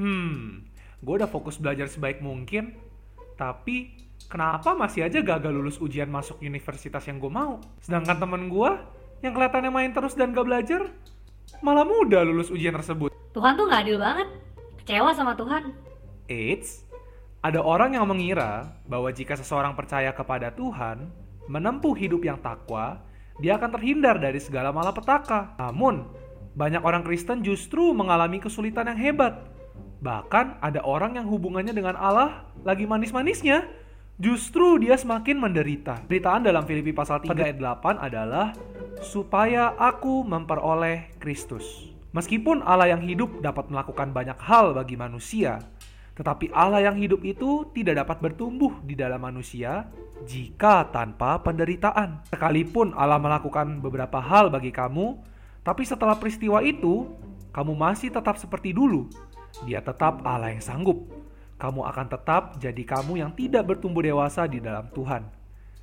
Hmm, gue udah fokus belajar sebaik mungkin, tapi kenapa masih aja gagal lulus ujian masuk universitas yang gue mau? Sedangkan temen gue yang kelihatannya main terus dan gak belajar, malah mudah lulus ujian tersebut. Tuhan tuh nggak adil banget. Kecewa sama Tuhan. Eits, ada orang yang mengira bahwa jika seseorang percaya kepada Tuhan, menempuh hidup yang takwa, dia akan terhindar dari segala malapetaka. Namun, banyak orang Kristen justru mengalami kesulitan yang hebat. Bahkan ada orang yang hubungannya dengan Allah lagi manis-manisnya, justru dia semakin menderita. Beritaan dalam Filipi pasal 3 ayat 8 adalah supaya aku memperoleh Kristus. Meskipun Allah yang hidup dapat melakukan banyak hal bagi manusia, tetapi Allah yang hidup itu tidak dapat bertumbuh di dalam manusia jika tanpa penderitaan. Sekalipun Allah melakukan beberapa hal bagi kamu, tapi setelah peristiwa itu, kamu masih tetap seperti dulu. Dia tetap Allah yang sanggup. Kamu akan tetap jadi kamu yang tidak bertumbuh dewasa di dalam Tuhan.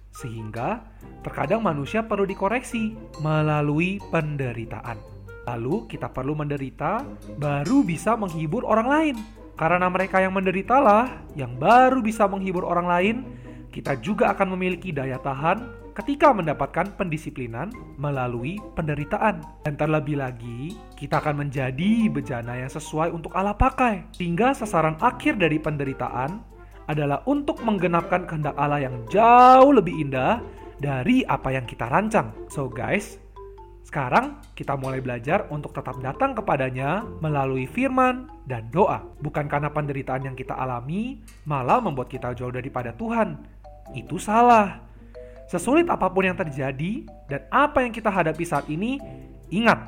Sehingga terkadang manusia perlu dikoreksi melalui penderitaan. Lalu kita perlu menderita baru bisa menghibur orang lain. Karena mereka yang menderitalah yang baru bisa menghibur orang lain, kita juga akan memiliki daya tahan ketika mendapatkan pendisiplinan melalui penderitaan. Dan terlebih lagi, kita akan menjadi bejana yang sesuai untuk Allah pakai. Hingga sasaran akhir dari penderitaan adalah untuk menggenapkan kehendak Allah yang jauh lebih indah dari apa yang kita rancang. So guys, sekarang kita mulai belajar untuk tetap datang kepadanya melalui firman dan doa. Bukan karena penderitaan yang kita alami malah membuat kita jauh daripada Tuhan. Itu salah. Sesulit apa pun yang terjadi dan apa yang kita hadapi saat ini, ingat,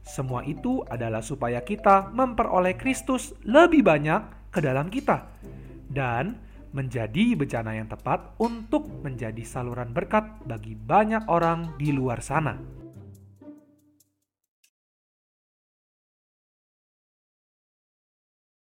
semua itu adalah supaya kita memperoleh Kristus lebih banyak ke dalam kita. Dan menjadi bejana yang tepat untuk menjadi saluran berkat bagi banyak orang di luar sana.